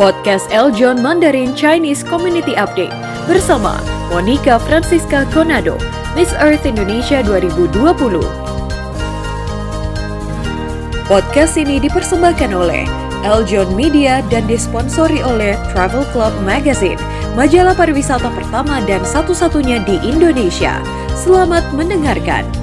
Podcast Eljon Mandarin Chinese Community Update bersama Monica Francisca Conado, Miss Earth Indonesia 2020. Podcast ini dipersembahkan oleh Eljon Media dan disponsori oleh Travel Club Magazine, majalah pariwisata pertama dan satu-satunya di Indonesia. Selamat mendengarkan.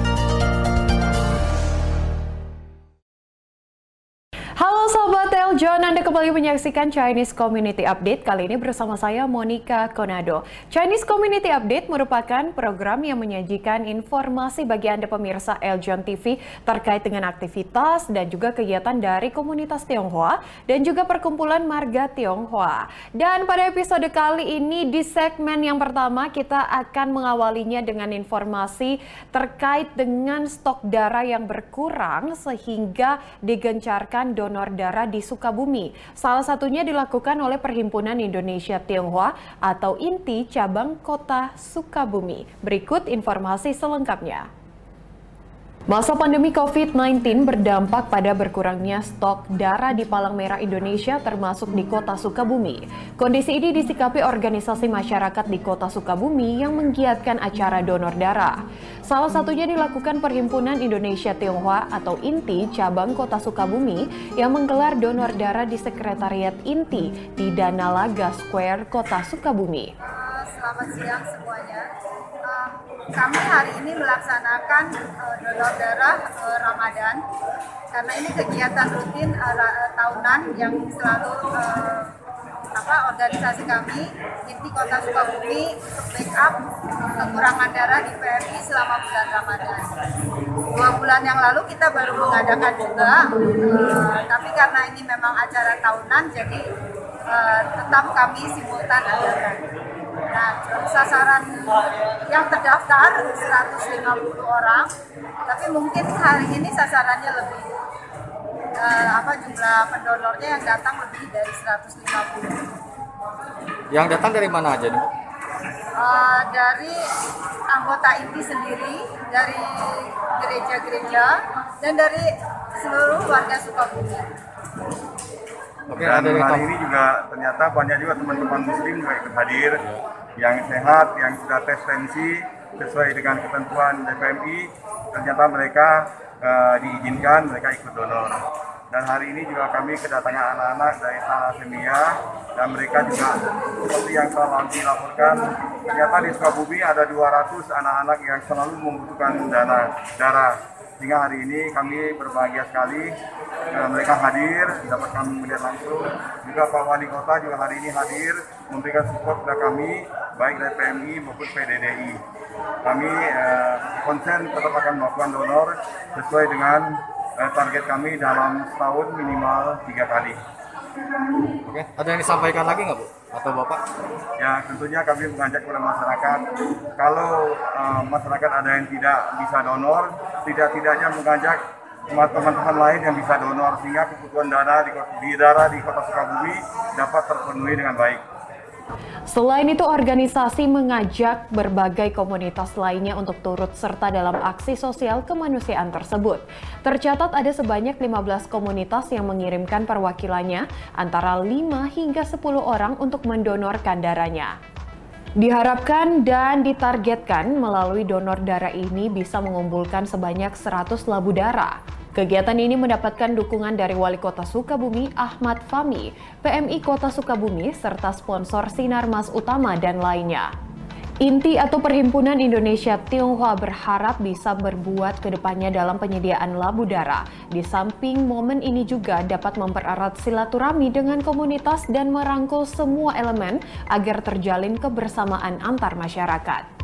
Kembali menyaksikan Chinese Community Update. Kali ini bersama saya Monica Konado. Chinese Community Update merupakan program yang menyajikan informasi bagi Anda pemirsa Eljon TV terkait dengan aktivitas dan juga kegiatan dari komunitas Tionghoa dan juga perkumpulan marga Tionghoa. Dan pada episode kali ini di segmen yang pertama kita akan mengawalinya dengan informasi terkait dengan stok darah yang berkurang sehingga digencarkan donor darah di Sukabumi. Salah satunya dilakukan oleh Perhimpunan Indonesia Tionghoa atau INTI Cabang Kota Sukabumi. Berikut informasi selengkapnya. Masa pandemi COVID-19 berdampak pada berkurangnya stok darah di Palang Merah Indonesia termasuk di kota Sukabumi. Kondisi ini disikapi organisasi masyarakat di kota Sukabumi yang menggiatkan acara donor darah. Salah satunya dilakukan Perhimpunan Indonesia Tionghoa atau INTI cabang kota Sukabumi yang menggelar donor darah di Sekretariat INTI di Danalaga Square, kota Sukabumi. Selamat siang semuanya kami hari ini melaksanakan uh, donor darah uh, Ramadan karena ini kegiatan rutin uh, tahunan yang selalu uh, apa organisasi kami Inti Kota Sukabumi untuk backup kekurangan darah di PMI selama bulan Ramadan. Dua bulan yang lalu kita baru mengadakan juga, uh, tapi karena ini memang acara tahunan jadi uh, tetap kami simultan adakan. Nah, sasaran yang terdaftar 150 orang, tapi mungkin hari ini sasarannya lebih uh, apa jumlah pendonornya yang datang lebih dari 150. Yang datang dari mana aja nih? Uh, dari anggota inti sendiri, dari gereja-gereja, dan dari seluruh warga Sukabumi. Oke, dan ada hari ini juga ternyata banyak juga teman-teman muslim juga ikut hadir yang sehat, yang sudah tes tensi sesuai dengan ketentuan DPMI, ternyata mereka uh, diizinkan mereka ikut donor. Dan hari ini juga kami kedatangan anak-anak dari thalassemia dan mereka juga seperti yang selalu dilaporkan, ternyata di Sukabumi ada 200 anak-anak yang selalu membutuhkan dana darah sehingga hari ini kami berbahagia sekali uh, mereka hadir dapat kami melihat langsung. Juga Pak Wali Kota juga hari ini hadir memberikan support kepada kami baik dari PMI maupun PDDI kami uh, konsen tetap akan melakukan donor sesuai dengan uh, target kami dalam setahun minimal tiga kali. Oke, ada yang disampaikan lagi nggak Bu? Atau Bapak? Ya, tentunya kami mengajak kepada masyarakat, kalau uh, masyarakat ada yang tidak bisa donor, tidak-tidaknya mengajak teman-teman lain yang bisa donor, sehingga kebutuhan darah di, di darah di kota Sukabumi dapat terpenuhi dengan baik. Selain itu, organisasi mengajak berbagai komunitas lainnya untuk turut serta dalam aksi sosial kemanusiaan tersebut. Tercatat ada sebanyak 15 komunitas yang mengirimkan perwakilannya antara 5 hingga 10 orang untuk mendonorkan darahnya. Diharapkan dan ditargetkan melalui donor darah ini bisa mengumpulkan sebanyak 100 labu darah. Kegiatan ini mendapatkan dukungan dari Wali Kota Sukabumi Ahmad Fami, PMI Kota Sukabumi, serta sponsor Sinar Mas Utama dan lainnya. Inti atau Perhimpunan Indonesia Tionghoa berharap bisa berbuat ke depannya dalam penyediaan labu darah. Di samping momen ini juga dapat mempererat silaturahmi dengan komunitas dan merangkul semua elemen agar terjalin kebersamaan antar masyarakat.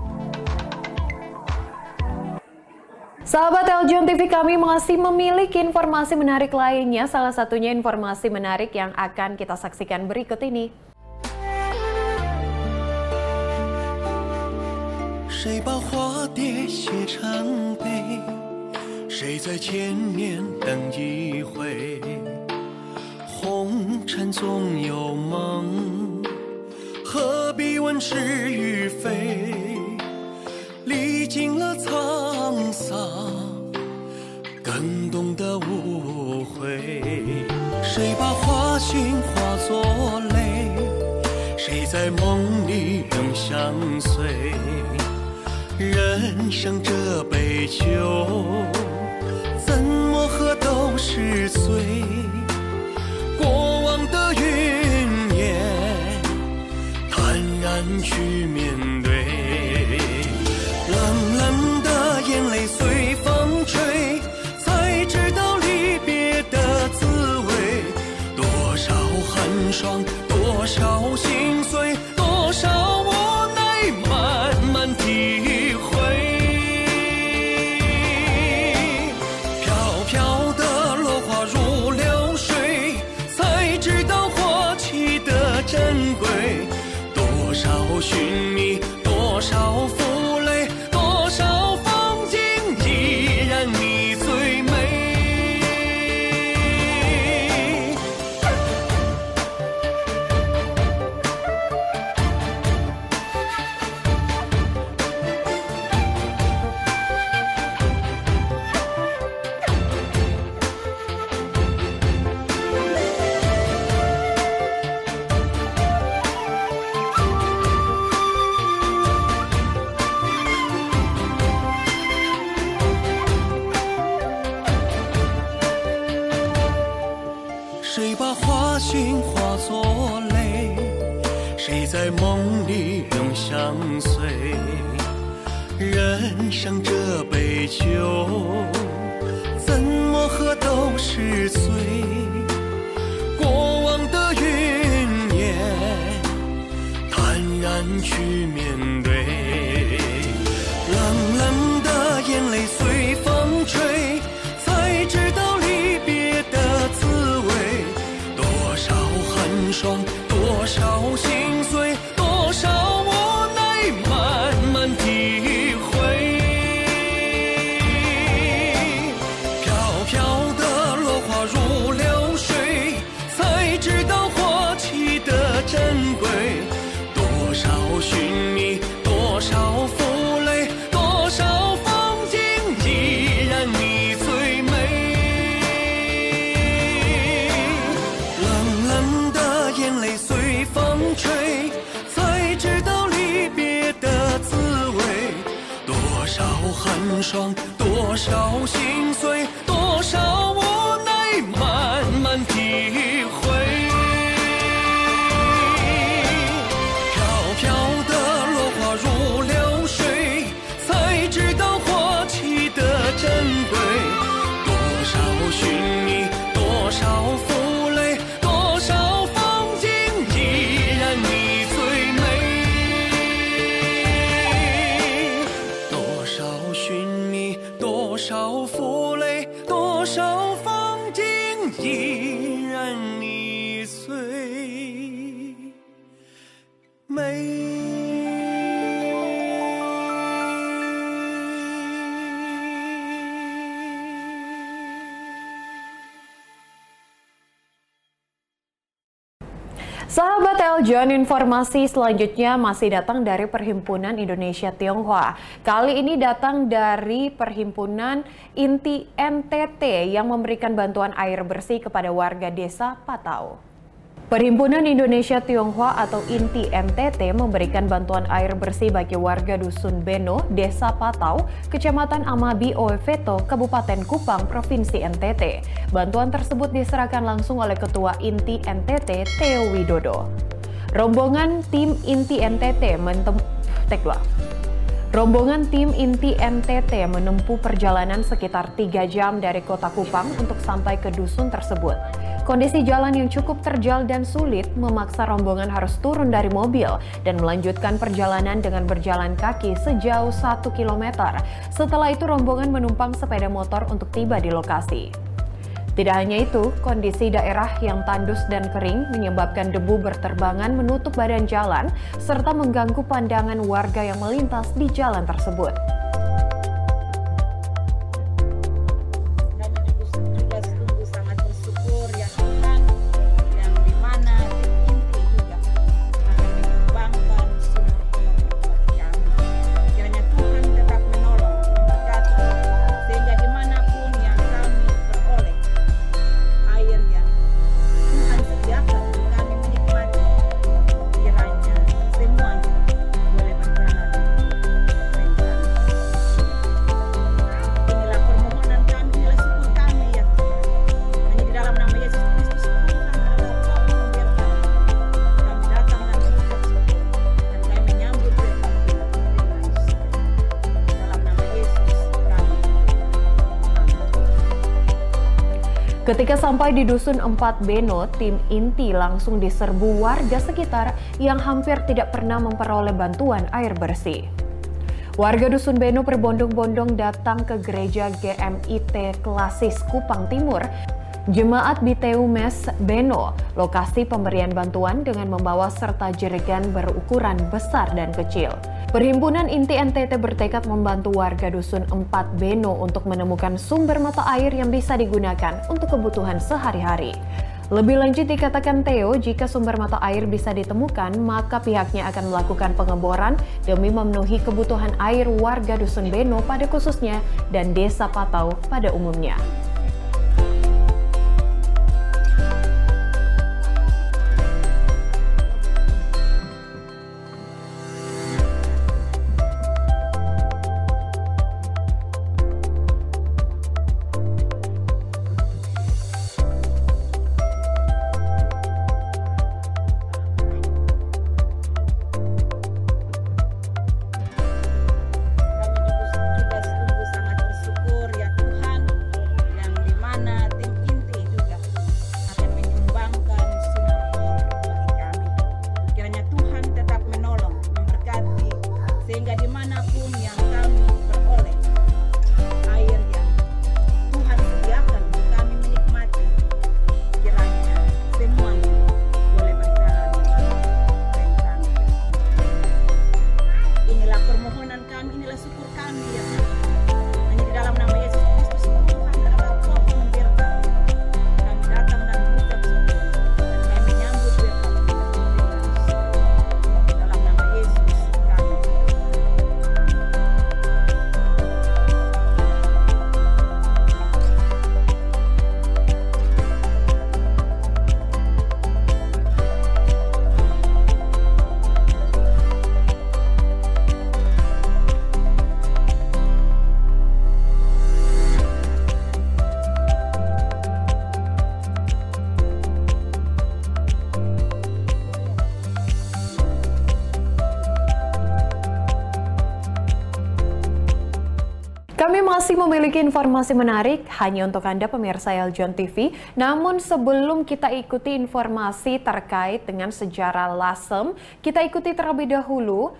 Sahabat Eljon TV kami masih memiliki informasi menarik lainnya, salah satunya informasi menarik yang akan kita saksikan berikut ini. 谁把花蝶写成碑？谁在千年等一回？红尘总有梦，何必问是与非？历经了沧 洒，更懂得无悔。谁把花心化作泪？谁在梦里仍相随？人生这杯酒，怎么喝都是醉。过往的云烟，坦然去面对。少心碎，多少无奈，慢慢体会。飘飘的落花如流水，才知道花期的珍贵。多少寻觅，多少落泪？谁在梦里永相随？人生这杯酒，怎么喝都是醉。过往的云烟，坦然去面对。小心多少负累，多少风景依 Eljon, informasi selanjutnya masih datang dari Perhimpunan Indonesia Tionghoa. Kali ini datang dari Perhimpunan Inti NTT yang memberikan bantuan air bersih kepada warga desa Patau. Perhimpunan Indonesia Tionghoa atau Inti NTT memberikan bantuan air bersih bagi warga Dusun Beno, Desa Patau, Kecamatan Amabi Oeveto, Kabupaten Kupang, Provinsi NTT. Bantuan tersebut diserahkan langsung oleh Ketua Inti NTT, Theo Widodo. Rombongan tim Inti NTT mentem... Rombongan tim Inti NTT menempuh perjalanan sekitar 3 jam dari kota Kupang untuk sampai ke dusun tersebut. Kondisi jalan yang cukup terjal dan sulit memaksa rombongan harus turun dari mobil dan melanjutkan perjalanan dengan berjalan kaki sejauh 1 km. Setelah itu rombongan menumpang sepeda motor untuk tiba di lokasi. Tidak hanya itu, kondisi daerah yang tandus dan kering menyebabkan debu berterbangan menutup badan jalan serta mengganggu pandangan warga yang melintas di jalan tersebut. Ketika sampai di Dusun 4 Beno, tim inti langsung diserbu warga sekitar yang hampir tidak pernah memperoleh bantuan air bersih. Warga Dusun Beno berbondong-bondong datang ke gereja GMIT Klasis Kupang Timur Jemaat Biteumes Beno, lokasi pemberian bantuan dengan membawa serta jerigen berukuran besar dan kecil. Perhimpunan Inti NTT bertekad membantu warga Dusun 4 Beno untuk menemukan sumber mata air yang bisa digunakan untuk kebutuhan sehari-hari. Lebih lanjut dikatakan Theo, jika sumber mata air bisa ditemukan, maka pihaknya akan melakukan pengeboran demi memenuhi kebutuhan air warga Dusun Beno pada khususnya dan Desa Patau pada umumnya. Masih memiliki informasi menarik hanya untuk Anda pemirsa Eljon TV. Namun sebelum kita ikuti informasi terkait dengan sejarah Lasem, kita ikuti terlebih dahulu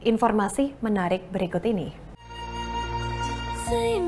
informasi menarik berikut ini. 最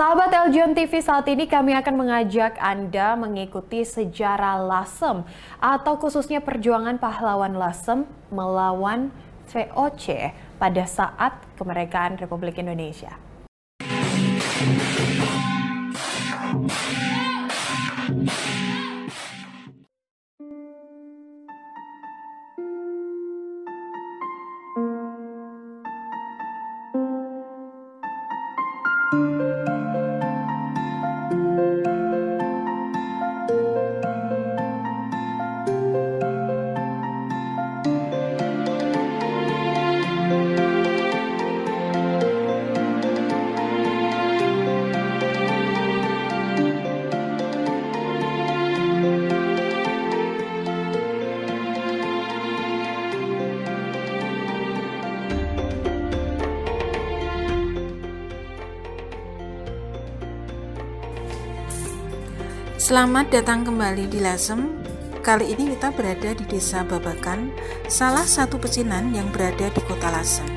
Sahabat Eljon TV saat ini kami akan mengajak Anda mengikuti sejarah Lasem atau khususnya perjuangan pahlawan Lasem melawan VOC pada saat kemerdekaan Republik Indonesia. Selamat datang kembali di Lasem. Kali ini kita berada di Desa Babakan, salah satu pecinan yang berada di Kota Lasem.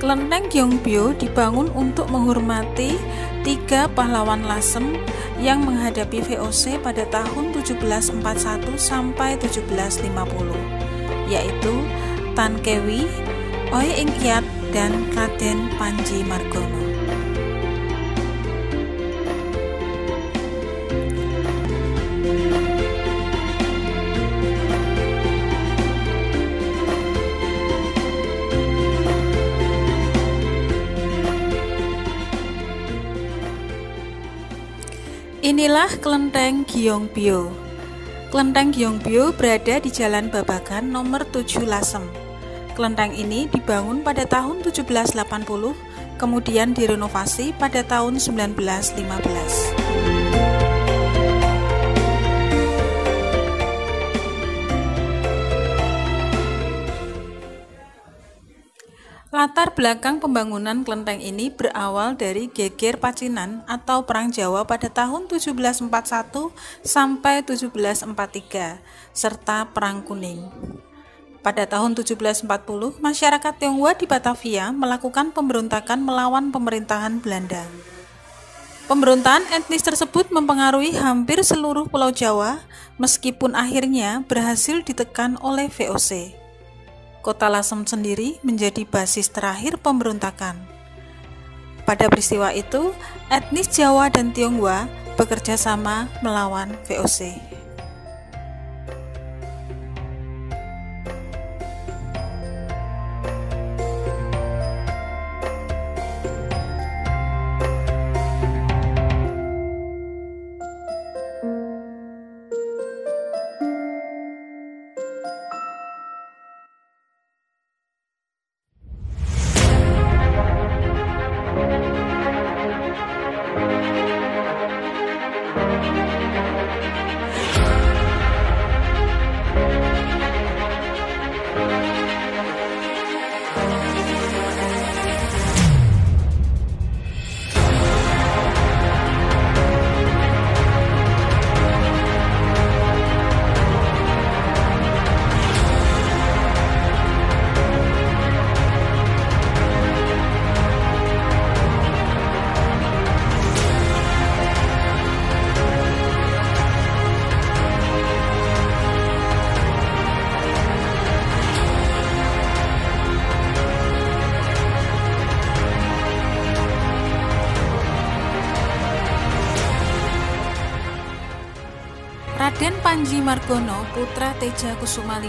Kelenteng Gyeongbyo dibangun untuk menghormati tiga pahlawan Lasem yang menghadapi VOC pada tahun 1741 sampai 1750, yaitu Tan Kewi, Oi Ingkiat, dan Raden Panji Margono. Inilah kelenteng Gyeongbyo. Kelenteng Gyeongbyo berada di Jalan Babakan nomor 7 Lasem. Kelenteng ini dibangun pada tahun 1780, kemudian direnovasi pada tahun 1915. Latar belakang pembangunan kelenteng ini berawal dari geger Pacinan atau Perang Jawa pada tahun 1741 sampai 1743 serta Perang Kuning. Pada tahun 1740, masyarakat Tionghoa di Batavia melakukan pemberontakan melawan pemerintahan Belanda. Pemberontakan etnis tersebut mempengaruhi hampir seluruh Pulau Jawa, meskipun akhirnya berhasil ditekan oleh VOC. Kota Lasem sendiri menjadi basis terakhir pemberontakan. Pada peristiwa itu, etnis Jawa dan Tionghoa bekerja sama melawan VOC. Raden Panji Margono, putra Teja Kusuma V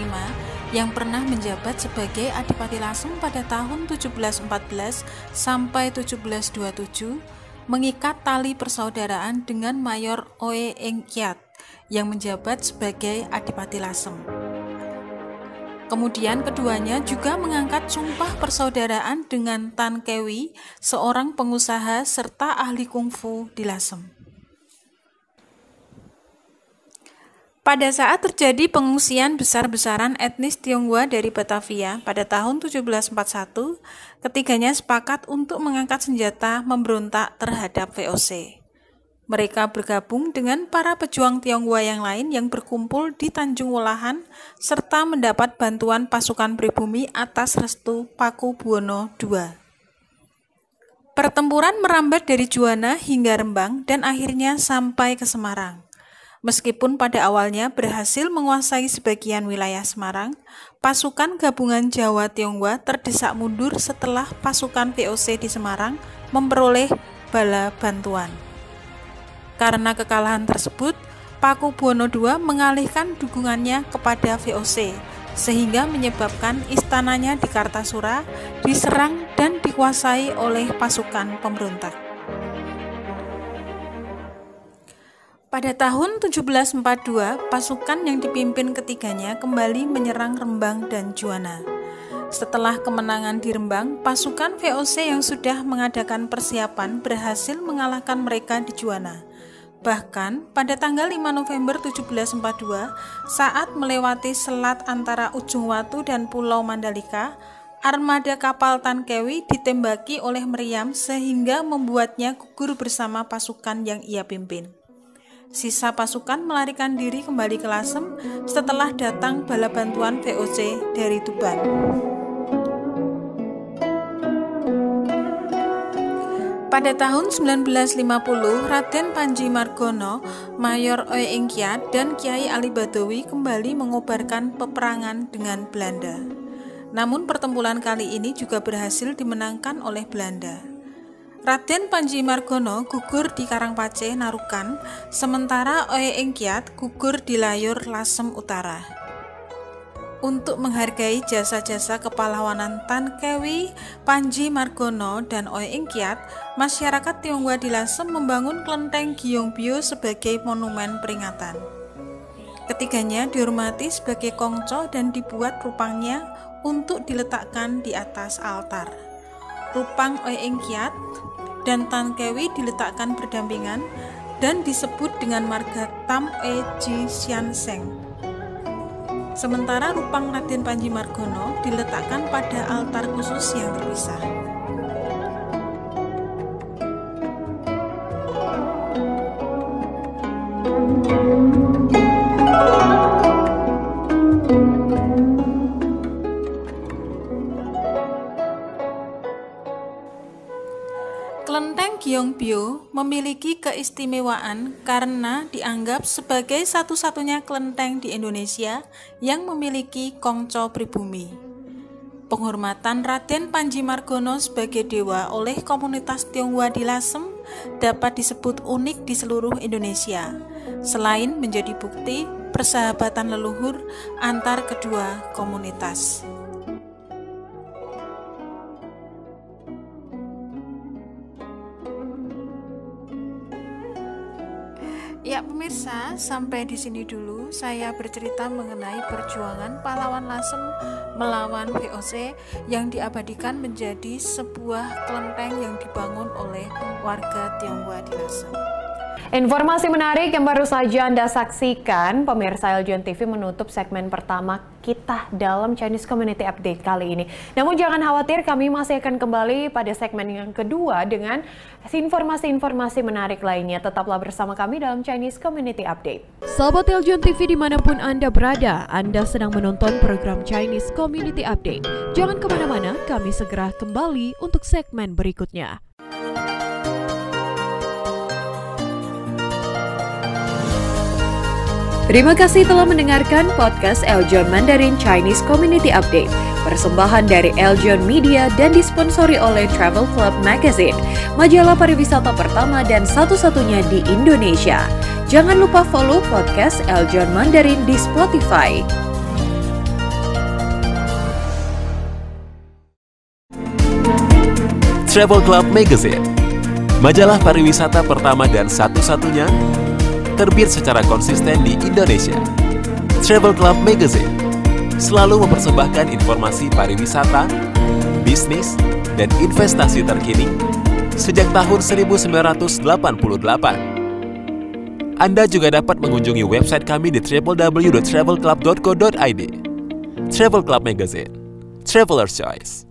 yang pernah menjabat sebagai Adipati Lasem pada tahun 1714 sampai 1727, mengikat tali persaudaraan dengan Mayor Oe Eng Kiat yang menjabat sebagai Adipati Lasem. Kemudian keduanya juga mengangkat sumpah persaudaraan dengan Tan Kewi, seorang pengusaha serta ahli kungfu di Lasem. Pada saat terjadi pengungsian besar-besaran etnis Tionghoa dari Batavia pada tahun 1741, ketiganya sepakat untuk mengangkat senjata memberontak terhadap VOC. Mereka bergabung dengan para pejuang Tionghoa yang lain yang berkumpul di Tanjung Wolahan serta mendapat bantuan pasukan pribumi atas restu Paku Buwono II. Pertempuran merambat dari Juwana hingga Rembang dan akhirnya sampai ke Semarang. Meskipun pada awalnya berhasil menguasai sebagian wilayah Semarang, pasukan gabungan Jawa Tionghoa terdesak mundur setelah pasukan VOC di Semarang memperoleh bala bantuan. Karena kekalahan tersebut, Paku Buwono II mengalihkan dukungannya kepada VOC, sehingga menyebabkan istananya di Kartasura diserang dan dikuasai oleh pasukan pemberontak. Pada tahun 1742, pasukan yang dipimpin ketiganya kembali menyerang Rembang dan Juwana. Setelah kemenangan di Rembang, pasukan VOC yang sudah mengadakan persiapan berhasil mengalahkan mereka di Juwana. Bahkan pada tanggal 5 November 1742, saat melewati selat antara Ujung Watu dan Pulau Mandalika, armada kapal Tankewi ditembaki oleh meriam sehingga membuatnya gugur bersama pasukan yang ia pimpin. Sisa pasukan melarikan diri kembali ke Lasem setelah datang bala bantuan VOC dari Tuban. Pada tahun 1950, Raden Panji Margono, Mayor Oe Ingkiat, dan Kiai Ali Badawi kembali mengobarkan peperangan dengan Belanda. Namun pertempuran kali ini juga berhasil dimenangkan oleh Belanda. Raden Panji Margono gugur di Karangpace, Narukan, sementara Oe Ingkiat gugur di Layur Lasem Utara untuk menghargai jasa-jasa kepahlawanan Tan Kewi, Panji Margono, dan Oe Ingkiat, masyarakat Tionghoa di Lasem membangun kelenteng Gyeongbyo sebagai monumen peringatan. Ketiganya dihormati sebagai kongco dan dibuat rupangnya untuk diletakkan di atas altar. Rupang Oe Ingkiat dan Tan Kewi diletakkan berdampingan dan disebut dengan marga Tam E Ji Sian Seng. Sementara rupang Raden Panji Margono diletakkan pada altar khusus yang terpisah. Gyeongbyo memiliki keistimewaan karena dianggap sebagai satu-satunya kelenteng di Indonesia yang memiliki kongco pribumi. Penghormatan Raden Panji Margono sebagai dewa oleh komunitas Tionghoa di Lasem dapat disebut unik di seluruh Indonesia, selain menjadi bukti persahabatan leluhur antar kedua komunitas. Pemirsa, sampai di sini dulu saya bercerita mengenai perjuangan pahlawan Lasem melawan VOC yang diabadikan menjadi sebuah kelenteng yang dibangun oleh warga Tionghoa di Lasem. Informasi menarik yang baru saja Anda saksikan, pemirsa Eljon TV menutup segmen pertama kita dalam Chinese Community Update kali ini. Namun jangan khawatir, kami masih akan kembali pada segmen yang kedua dengan informasi-informasi menarik lainnya. Tetaplah bersama kami dalam Chinese Community Update. Sahabat Eljon TV di mana pun Anda berada, Anda sedang menonton program Chinese Community Update. Jangan ke mana-mana, kami segera kembali untuk segmen berikutnya. Terima kasih telah mendengarkan podcast Eljon Mandarin Chinese Community Update. Persembahan dari Eljon Media dan disponsori oleh Travel Club Magazine, majalah pariwisata pertama dan satu-satunya di Indonesia. Jangan lupa follow podcast Eljon Mandarin di Spotify. Travel Club Magazine, majalah pariwisata pertama dan satu-satunya terbit secara konsisten di Indonesia. Travel Club Magazine selalu mempersembahkan informasi pariwisata, bisnis, dan investasi terkini sejak tahun 1988. Anda juga dapat mengunjungi website kami di www.travelclub.co.id. Travel Club Magazine, Traveler's Choice.